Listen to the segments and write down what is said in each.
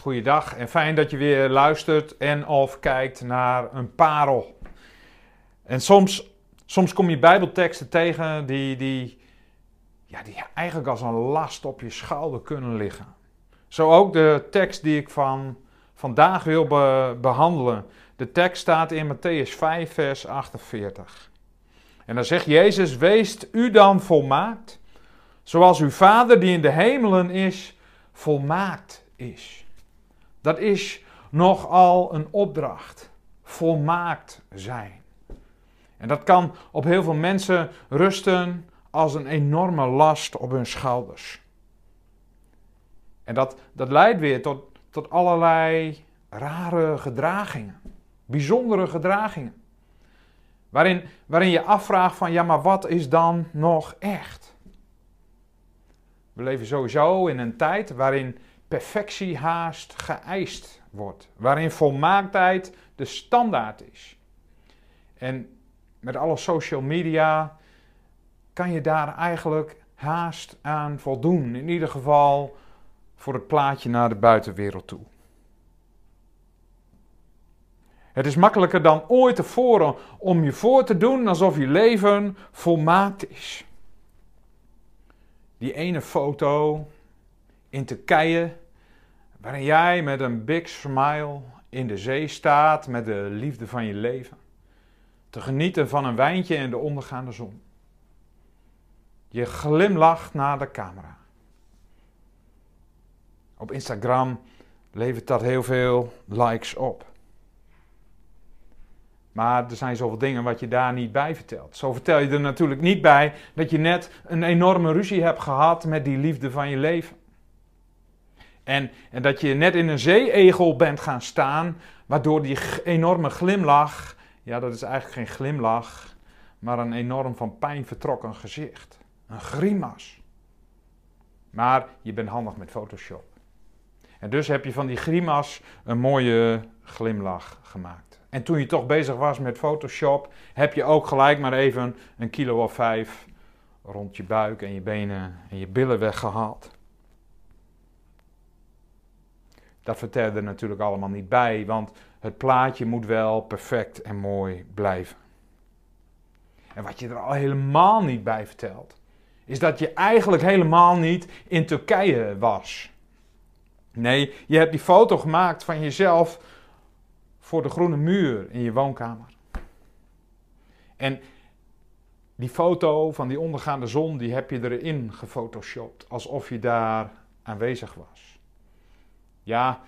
Goeiedag en fijn dat je weer luistert en of kijkt naar een parel. En soms, soms kom je bijbelteksten tegen die, die, ja, die eigenlijk als een last op je schouder kunnen liggen. Zo ook de tekst die ik van vandaag wil behandelen. De tekst staat in Matthäus 5, vers 48. En dan zegt Jezus: Weest u dan volmaakt, zoals uw Vader die in de hemelen is, volmaakt is. Dat is nogal een opdracht. Volmaakt zijn. En dat kan op heel veel mensen rusten als een enorme last op hun schouders. En dat, dat leidt weer tot, tot allerlei rare gedragingen, bijzondere gedragingen. Waarin, waarin je afvraagt van ja, maar wat is dan nog echt? We leven sowieso in een tijd waarin perfectie haast geëist wordt. Waarin volmaaktheid de standaard is. En met alle social media kan je daar eigenlijk haast aan voldoen. In ieder geval voor het plaatje naar de buitenwereld toe. Het is makkelijker dan ooit tevoren om je voor te doen alsof je leven volmaakt is. Die ene foto in Turkije, waarin jij met een big smile in de zee staat met de liefde van je leven, te genieten van een wijntje en de ondergaande zon. Je glimlacht naar de camera. Op Instagram levert dat heel veel likes op. Maar er zijn zoveel dingen wat je daar niet bij vertelt. Zo vertel je er natuurlijk niet bij dat je net een enorme ruzie hebt gehad met die liefde van je leven. En, en dat je net in een zeeegel bent gaan staan, waardoor die enorme glimlach, ja dat is eigenlijk geen glimlach, maar een enorm van pijn vertrokken gezicht. Een grimas. Maar je bent handig met Photoshop. En dus heb je van die grimas een mooie glimlach gemaakt. En toen je toch bezig was met Photoshop, heb je ook gelijk maar even een kilo of vijf rond je buik en je benen en je billen weggehaald. Dat vertel je er natuurlijk allemaal niet bij, want het plaatje moet wel perfect en mooi blijven. En wat je er al helemaal niet bij vertelt, is dat je eigenlijk helemaal niet in Turkije was. Nee, je hebt die foto gemaakt van jezelf voor de groene muur in je woonkamer. En die foto van die ondergaande zon, die heb je erin gefotoshopt, alsof je daar aanwezig was. Ja,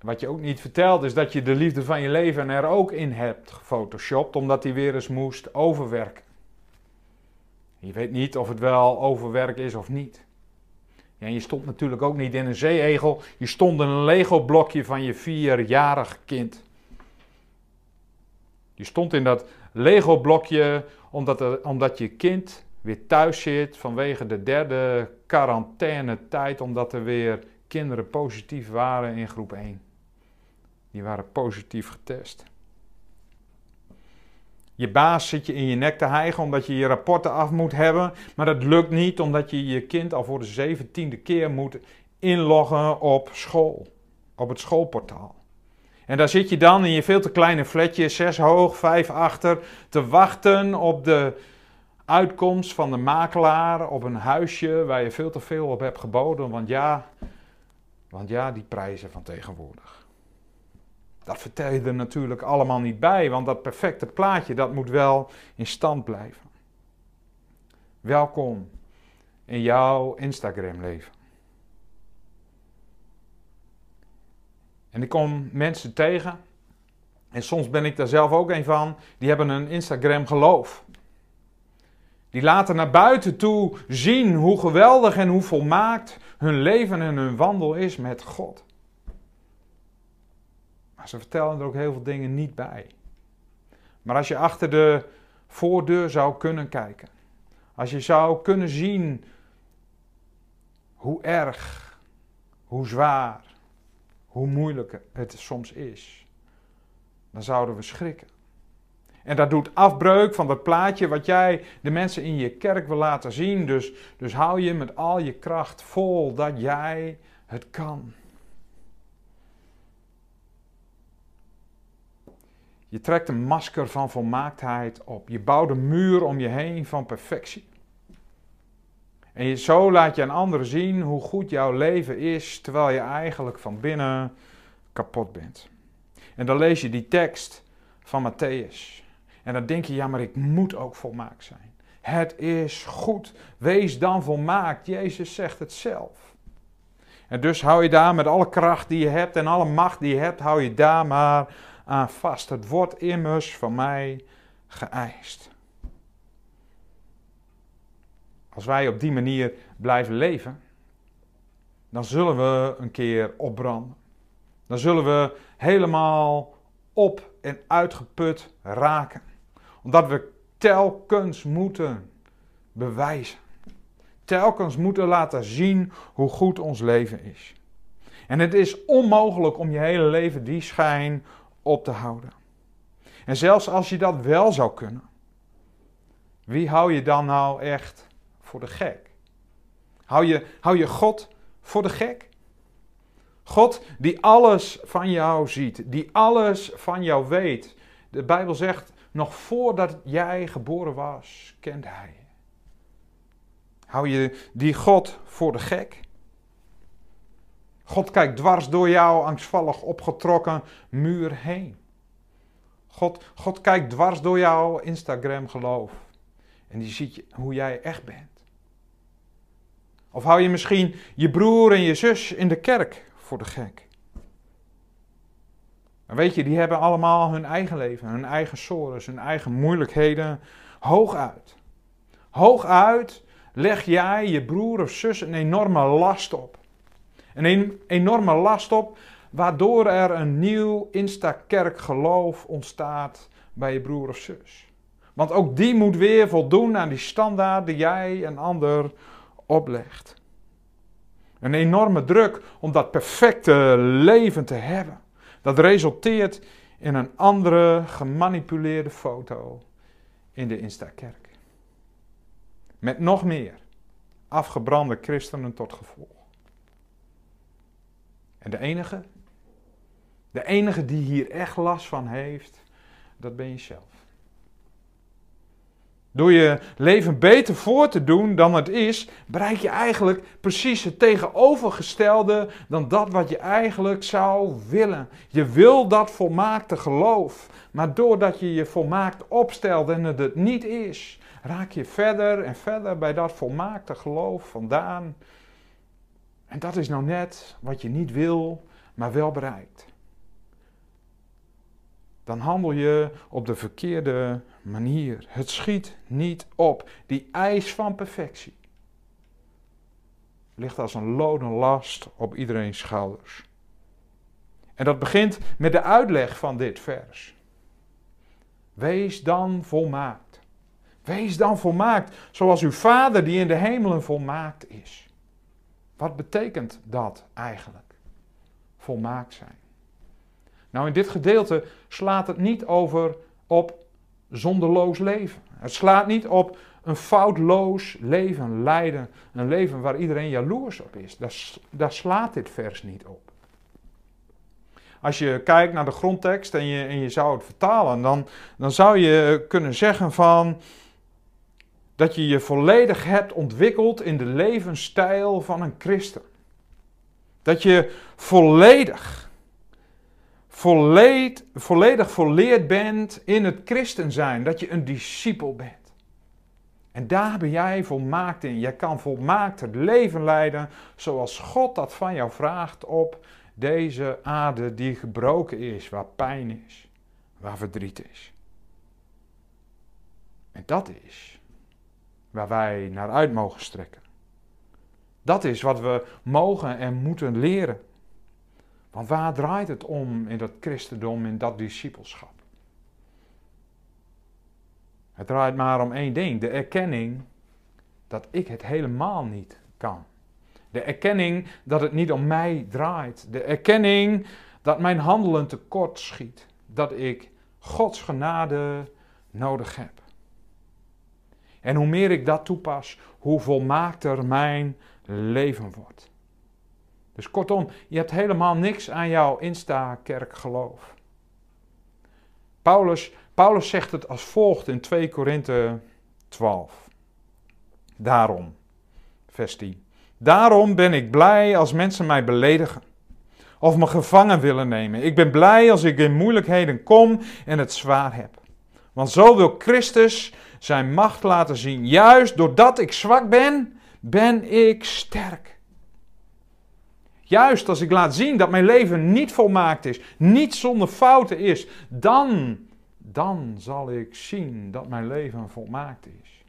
wat je ook niet vertelt is dat je de liefde van je leven er ook in hebt gefotoshopt, omdat die weer eens moest overwerken. Je weet niet of het wel overwerk is of niet. Ja, je stond natuurlijk ook niet in een zeeegel, je stond in een Lego-blokje van je vierjarig kind. Je stond in dat Lego-blokje omdat, omdat je kind weer thuis zit vanwege de derde quarantaine-tijd, omdat er weer kinderen positief waren in groep 1. Die waren positief getest. Je baas zit je in je nek te hijgen omdat je je rapporten af moet hebben. Maar dat lukt niet omdat je je kind al voor de zeventiende keer moet inloggen op school. Op het schoolportaal. En daar zit je dan in je veel te kleine flatje, zes hoog, vijf achter, te wachten op de uitkomst van de makelaar op een huisje waar je veel te veel op hebt geboden. Want ja, want ja, die prijzen van tegenwoordig. Dat vertel je er natuurlijk allemaal niet bij, want dat perfecte plaatje, dat moet wel in stand blijven. Welkom in jouw Instagram leven. En ik kom mensen tegen, en soms ben ik daar zelf ook een van, die hebben een Instagram geloof. Die laten naar buiten toe zien hoe geweldig en hoe volmaakt hun leven en hun wandel is met God. Maar ze vertellen er ook heel veel dingen niet bij. Maar als je achter de voordeur zou kunnen kijken, als je zou kunnen zien hoe erg, hoe zwaar, hoe moeilijk het soms is, dan zouden we schrikken. En dat doet afbreuk van dat plaatje wat jij de mensen in je kerk wil laten zien. Dus, dus hou je met al je kracht vol dat jij het kan. Je trekt een masker van volmaaktheid op. Je bouwt een muur om je heen van perfectie. En zo laat je aan anderen zien hoe goed jouw leven is, terwijl je eigenlijk van binnen kapot bent. En dan lees je die tekst van Matthäus. En dan denk je, ja, maar ik moet ook volmaakt zijn. Het is goed. Wees dan volmaakt. Jezus zegt het zelf. En dus hou je daar met alle kracht die je hebt en alle macht die je hebt, hou je daar maar aan vast. Het wordt immers van mij geëist. Als wij op die manier blijven leven, dan zullen we een keer opbranden. Dan zullen we helemaal op en uitgeput raken. Omdat we telkens moeten bewijzen. Telkens moeten laten zien hoe goed ons leven is. En het is onmogelijk om je hele leven die schijn op te houden. En zelfs als je dat wel zou kunnen, wie hou je dan nou echt voor de gek? Hou je, hou je God voor de gek? God die alles van jou ziet, die alles van jou weet. De Bijbel zegt, nog voordat jij geboren was, kent Hij. Hou je die God voor de gek? God kijkt dwars door jouw angstvallig opgetrokken muur heen. God, God kijkt dwars door jouw Instagram geloof. En die ziet hoe jij echt bent. Of hou je misschien je broer en je zus in de kerk voor de gek? Weet je, die hebben allemaal hun eigen leven, hun eigen sores, hun eigen moeilijkheden. Hooguit. Hooguit leg jij je broer of zus een enorme last op. Een enorme last op, waardoor er een nieuw Insta-kerk geloof ontstaat bij je broer of zus. Want ook die moet weer voldoen aan die standaard die jij een ander oplegt. Een enorme druk om dat perfecte leven te hebben. Dat resulteert in een andere gemanipuleerde foto in de Insta-kerk. Met nog meer afgebrande christenen tot gevolg. En de enige, de enige die hier echt last van heeft, dat ben je zelf. Door je leven beter voor te doen dan het is, bereik je eigenlijk precies het tegenovergestelde dan dat wat je eigenlijk zou willen. Je wil dat volmaakte geloof, maar doordat je je volmaakt opstelt en het het niet is, raak je verder en verder bij dat volmaakte geloof vandaan. En dat is nou net wat je niet wil, maar wel bereikt. Dan handel je op de verkeerde manier. Het schiet niet op. Die eis van perfectie ligt als een loden last op iedereen's schouders. En dat begint met de uitleg van dit vers. Wees dan volmaakt. Wees dan volmaakt, zoals uw Vader die in de hemelen volmaakt is. Wat betekent dat eigenlijk? Volmaakt zijn. Nou, in dit gedeelte slaat het niet over op zonderloos leven. Het slaat niet op een foutloos leven, lijden. Een leven waar iedereen jaloers op is. Daar, daar slaat dit vers niet op. Als je kijkt naar de grondtekst en je, en je zou het vertalen, dan, dan zou je kunnen zeggen van dat je je volledig hebt ontwikkeld in de levensstijl van een christen. Dat je volledig volledig, volledig volleerd bent in het christen zijn. Dat je een discipel bent. En daar ben jij volmaakt in. Jij kan volmaakt het leven leiden zoals God dat van jou vraagt op deze aarde die gebroken is, waar pijn is, waar verdriet is. En dat is waar wij naar uit mogen strekken. Dat is wat we mogen en moeten leren. Want waar draait het om in dat christendom, in dat discipelschap? Het draait maar om één ding: de erkenning dat ik het helemaal niet kan. De erkenning dat het niet om mij draait. De erkenning dat mijn handelen tekort schiet. Dat ik Gods genade nodig heb. En hoe meer ik dat toepas, hoe volmaakter mijn leven wordt. Dus kortom, je hebt helemaal niks aan jouw Insta-kerkgeloof. Paulus, Paulus zegt het als volgt in 2 Korinthe 12. Daarom, vers 10. Daarom ben ik blij als mensen mij beledigen of me gevangen willen nemen. Ik ben blij als ik in moeilijkheden kom en het zwaar heb. Want zo wil Christus zijn macht laten zien. Juist doordat ik zwak ben, ben ik sterk. Juist als ik laat zien dat mijn leven niet volmaakt is, niet zonder fouten is, dan, dan zal ik zien dat mijn leven volmaakt is.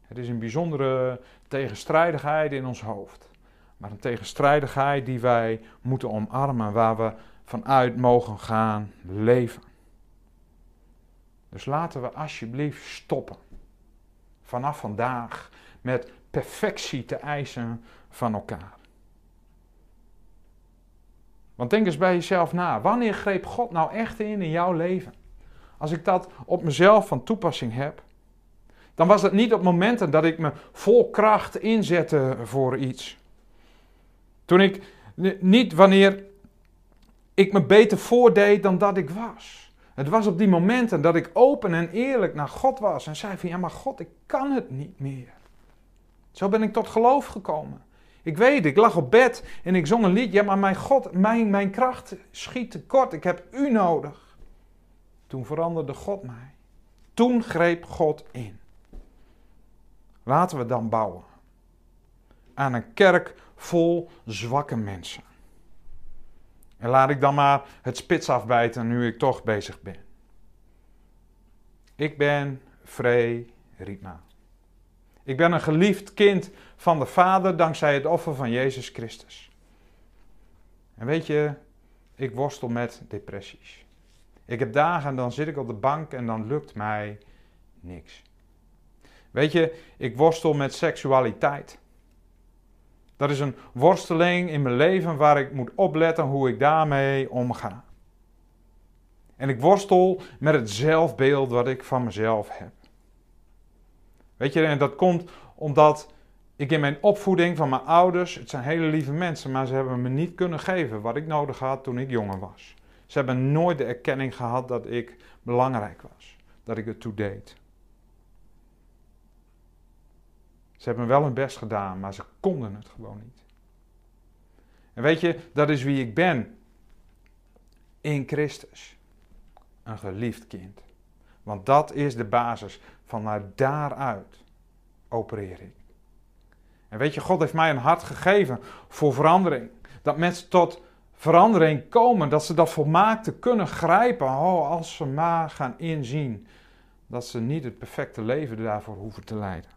Het is een bijzondere tegenstrijdigheid in ons hoofd. Maar een tegenstrijdigheid die wij moeten omarmen, waar we vanuit mogen gaan leven. Dus laten we alsjeblieft stoppen. Vanaf vandaag met perfectie te eisen van elkaar. Want denk eens bij jezelf na. Wanneer greep God nou echt in in jouw leven? Als ik dat op mezelf van toepassing heb, dan was het niet op momenten dat ik me vol kracht inzette voor iets. Toen ik, niet wanneer ik me beter voordeed dan dat ik was. Het was op die momenten dat ik open en eerlijk naar God was en zei van ja maar God, ik kan het niet meer. Zo ben ik tot geloof gekomen. Ik weet, ik lag op bed en ik zong een lied. Ja, maar mijn God, mijn, mijn kracht schiet tekort. Ik heb u nodig. Toen veranderde God mij. Toen greep God in. Laten we dan bouwen aan een kerk vol zwakke mensen. En laat ik dan maar het spits afbijten nu ik toch bezig ben. Ik ben Frey Rietma. Ik ben een geliefd kind van de Vader dankzij het offer van Jezus Christus. En weet je, ik worstel met depressies. Ik heb dagen en dan zit ik op de bank en dan lukt mij niks. Weet je, ik worstel met seksualiteit. Dat is een worsteling in mijn leven waar ik moet opletten hoe ik daarmee omga. En ik worstel met het zelfbeeld wat ik van mezelf heb. Weet je, en dat komt omdat ik in mijn opvoeding van mijn ouders, het zijn hele lieve mensen, maar ze hebben me niet kunnen geven wat ik nodig had toen ik jonger was. Ze hebben nooit de erkenning gehad dat ik belangrijk was, dat ik het toe deed. Ze hebben wel hun best gedaan, maar ze konden het gewoon niet. En weet je, dat is wie ik ben. In Christus. Een geliefd kind. Want dat is de basis. Vanuit daaruit opereer ik. En weet je, God heeft mij een hart gegeven voor verandering. Dat mensen tot verandering komen. Dat ze dat volmaakte kunnen grijpen. Oh, als ze maar gaan inzien dat ze niet het perfecte leven daarvoor hoeven te leiden.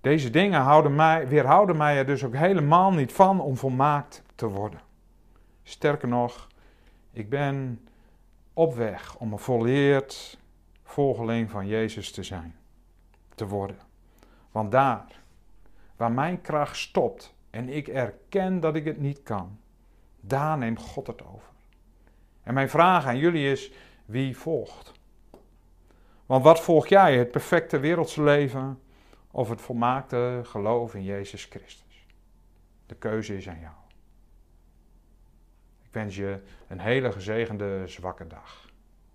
Deze dingen houden mij, weerhouden mij er dus ook helemaal niet van om volmaakt te worden. Sterker nog, ik ben op weg om een volleerd volgeling van Jezus te zijn, te worden. Want daar, waar mijn kracht stopt en ik erken dat ik het niet kan, daar neemt God het over. En mijn vraag aan jullie is: wie volgt? Want wat volg jij? Het perfecte wereldse leven of het volmaakte geloof in Jezus Christus. De keuze is aan jou. Ik wens je een hele gezegende zwakke dag.